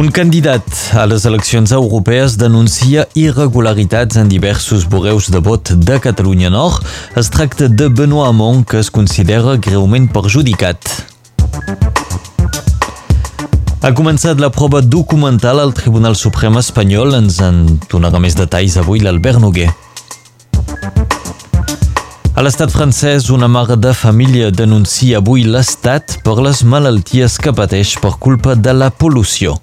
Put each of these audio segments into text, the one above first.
Un candidat a les eleccions europees denuncia irregularitats en diversos bureus de vot de Catalunya Nord. Es tracta de Benoît Hamon, que es considera greument perjudicat. Ha començat la prova documental al Tribunal Suprem espanyol. Ens en donarà més detalls avui l'Albert Noguer. A l'estat francès, una mare de família denuncia avui l'estat per les malalties que pateix per culpa de la pol·lució.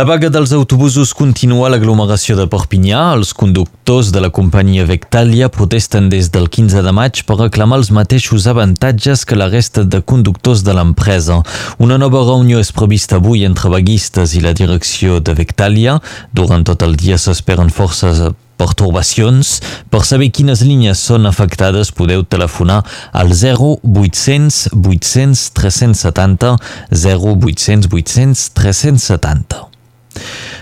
La vaga dels autobusos continua a l'aglomeració de Perpinyà. Els conductors de la companyia Vectalia protesten des del 15 de maig per reclamar els mateixos avantatges que la resta de conductors de l'empresa. Una nova reunió és prevista avui entre vaguistes i la direcció de Vectalia. Durant tot el dia s'esperen forces pertorbacions. Per saber quines línies són afectades podeu telefonar al 0800 800 370 0800 800 370.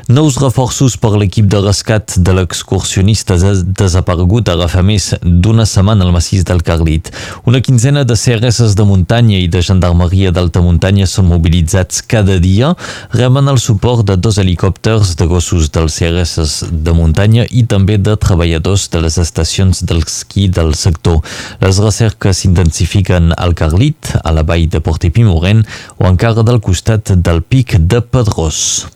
Nous reforços per l'equip de rescat de l'excursionista desaparegut ara fa més d'una setmana al massís del Carlit. Una quinzena de CRS de muntanya i de gendarmeria d'alta muntanya són mobilitzats cada dia, reben el suport de dos helicòpters de gossos dels CRS de muntanya i també de treballadors de les estacions d'esquí del sector. Les recerques s'intensifiquen al Carlit, a la vall de Portepimoren o encara del costat del pic de Pedrós.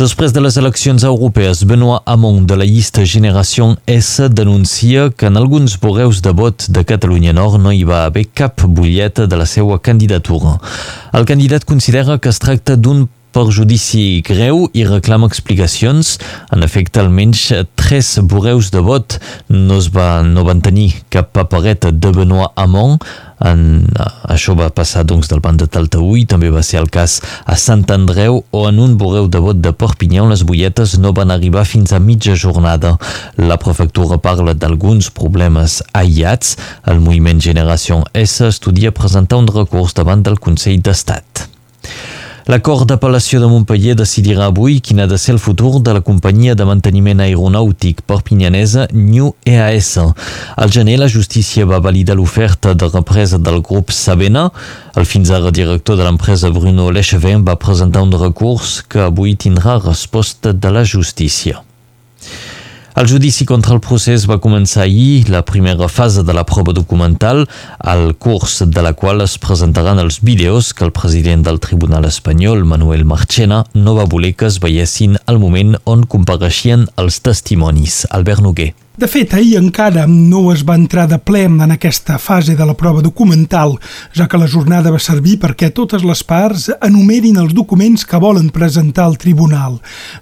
Després de les eleccions europees, Benoît Hamon de la llista Generació S denuncia que en alguns bureus de vot de Catalunya Nord no hi va haver cap butlleta de la seva candidatura. El candidat considera que es tracta d'un perjudici greu i reclama explicacions. En efecte, almenys tres bureus de vot no, es va, no van tenir cap papereta de Benoît Hamon en, això va passar doncs, del banc de Taltaúi, també va ser el cas a Sant Andreu o en un borreu de vot de Perpinyà on les bulletes no van arribar fins a mitja jornada. La prefectura parla d'alguns problemes aïllats. El moviment Generació S estudia presentar un recurs davant del Consell d'Estat. La Cort d'Apel·lació de Montpellier decidirà avui quin ha de ser el futur de la companyia de manteniment aeronàutic perpinyanesa New EAS. Al gener, la justícia va validar l'oferta de represa del grup Sabena. El fins ara director de l'empresa Bruno Lechevin va presentar un recurs que avui tindrà resposta de la justícia. El judici contra el procés va començar ahir, la primera fase de la prova documental, al curs de la qual es presentaran els vídeos que el president del Tribunal Espanyol, Manuel Marchena, no va voler que es veiessin al moment on compareixien els testimonis. Albert Noguer. De fet, ahir encara no es va entrar de ple en aquesta fase de la prova documental, ja que la jornada va servir perquè totes les parts enumerin els documents que volen presentar al tribunal.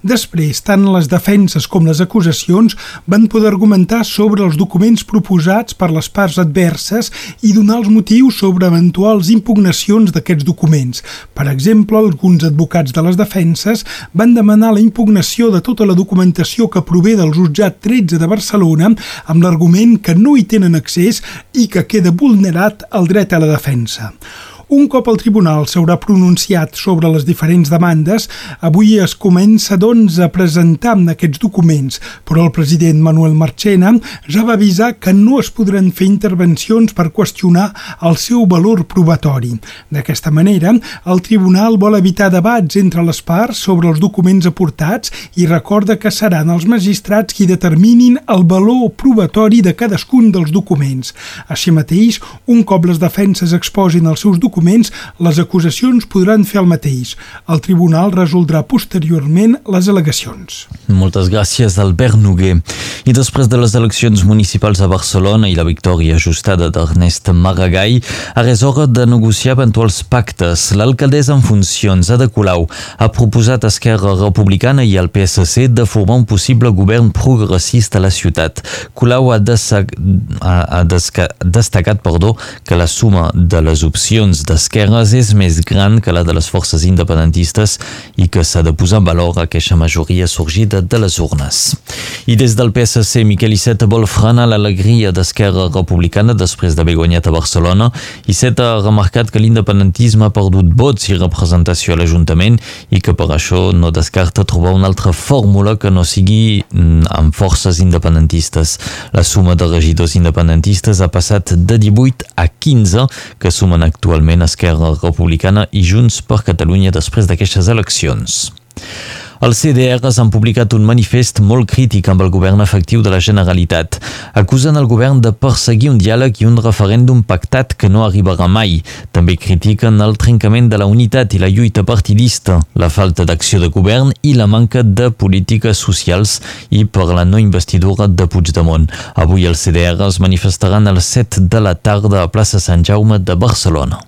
Després, tant les defenses com les acusacions van poder argumentar sobre els documents proposats per les parts adverses i donar els motius sobre eventuals impugnacions d'aquests documents. Per exemple, alguns advocats de les defenses van demanar la impugnació de tota la documentació que prové del jutjat 13 de Barcelona Barcelona amb l'argument que no hi tenen accés i que queda vulnerat el dret a la defensa. Un cop el tribunal s'haurà pronunciat sobre les diferents demandes, avui es comença, doncs, a presentar aquests documents, però el president Manuel Marchena ja va avisar que no es podran fer intervencions per qüestionar el seu valor probatori. D'aquesta manera, el tribunal vol evitar debats entre les parts sobre els documents aportats i recorda que seran els magistrats qui determinin el valor probatori de cadascun dels documents. Així mateix, un cop les defenses exposin els seus documents, documents, les acusacions podran fer el mateix. El tribunal resoldrà posteriorment les al·legacions. Moltes gràcies, Albert Noguer. I després de les eleccions municipals a Barcelona i la victòria ajustada d'Ernest Maragall, ara és hora de negociar eventuals pactes. L'alcaldessa en funcions, Ada Colau, ha proposat a Esquerra Republicana i al PSC de formar un possible govern progressista a la ciutat. Colau ha, ha, ha destacat perdó, que la suma de les opcions d'esquerres és més gran que la de les forces independentistes i que s'ha de posar en valor aquesta majoria sorgida de les urnes. I des del PSC, Miquel Iceta vol frenar l'alegria d'Esquerra Republicana després d'haver guanyat a Barcelona. Iceta ha remarcat que l'independentisme ha perdut vots i representació a l'Ajuntament i que per això no descarta trobar una altra fórmula que no sigui mm, amb forces independentistes. La suma de regidors independentistes ha passat de 18 a 15 que sumen actualment Esquerra Republicana i Junts per Catalunya després d'aquestes eleccions. Els CDRs han publicat un manifest molt crític amb el govern efectiu de la Generalitat. Acusen el govern de perseguir un diàleg i un referèndum pactat que no arribarà mai. També critiquen el trencament de la unitat i la lluita partidista, la falta d'acció de govern i la manca de polítiques socials i per la no investidura de Puigdemont. Avui els CDRs manifestaran a les 7 de la tarda a plaça Sant Jaume de Barcelona.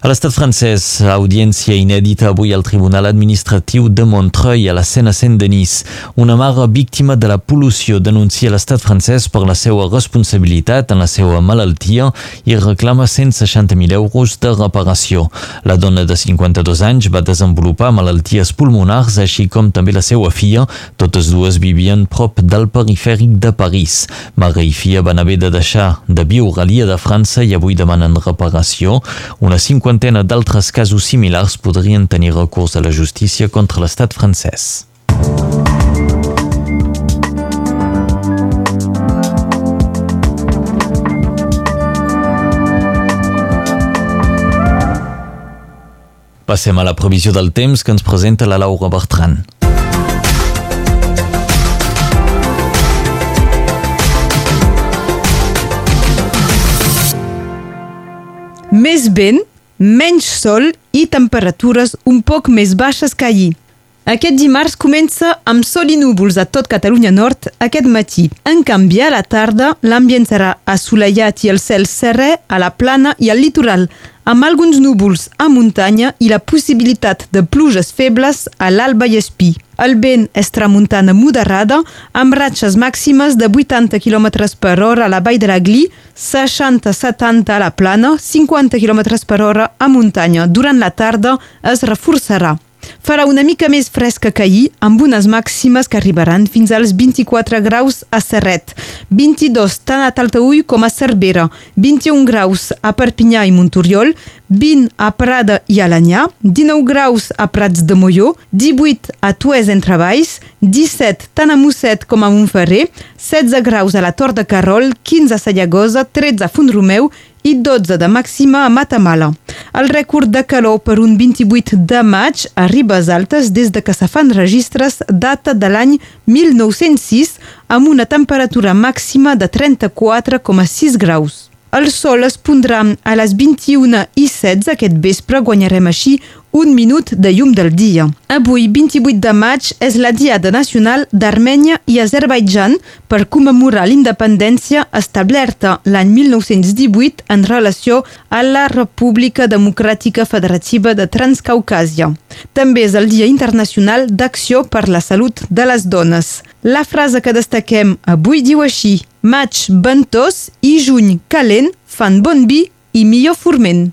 A l'estat francès, audiència inèdita avui al Tribunal Administratiu de Montreuil a la Sena Saint-Denis. Una mare víctima de la pol·lució denuncia l'estat francès per la seva responsabilitat en la seva malaltia i reclama 160.000 euros de reparació. La dona de 52 anys va desenvolupar malalties pulmonars, així com també la seva filla. Totes dues vivien prop del perifèric de París. Mare i filla van haver de deixar de viure a l'Ia de França i avui demanen reparació. Una 50 cinquantena d'altres casos similars podrien tenir recurs a la justícia contra l'estat francès. Passem a la previsió del temps que ens presenta la Laura Bertran. Més vent menys sol i temperatures un poc més baixes que ahir. Aquest dimarts comença amb sol i núvols a tot Catalunya Nord aquest matí. En canvi, a la tarda, l'ambient serà assolellat i el cel serè a la plana i al litoral, amb alguns núvols a muntanya i la possibilitat de pluges febles a l'alba i espí. El vent és tramuntana moderada, amb ratxes màximes de 80 km per hora a la vall de la Gli, 60-70 a la plana, 50 km per hora a muntanya. Durant la tarda es reforçarà. Farà una mica més fresca que ahir, amb unes màximes que arribaran fins als 24 graus a Serret, 22 tant a Taltaúll com a Cervera, 21 graus a Perpinyà i Montoriol, 20 a Prada i Alanyà, 19 graus a Prats de Molló, 18 a Tues entre Valls, 17 tant a Mosset com a Montferrer, 16 graus a la Tor de Carol, 15 a Sallagosa, 13 a Font-romeu i 12 de màxima a Matamala. El rècord de calor per un 28 de maig a Ribes Altes des de que se fan registres data de l'any 1906 amb una temperatura màxima de 34,6 graus. El sol es pondrà a les 21 i 16 aquest vespre, guanyarem així un minut de llum del dia. Avui, 28 de maig, és la Diada Nacional d'Armènia i Azerbaidjan per commemorar l'independència establerta l'any 1918 en relació a la República Democràtica Federativa de Transcaucàsia. També és el Dia Internacional d'Acció per la Salut de les Dones. La frase que destaquem avui diu així Maig ventós i juny calent fan bon vi i millor forment.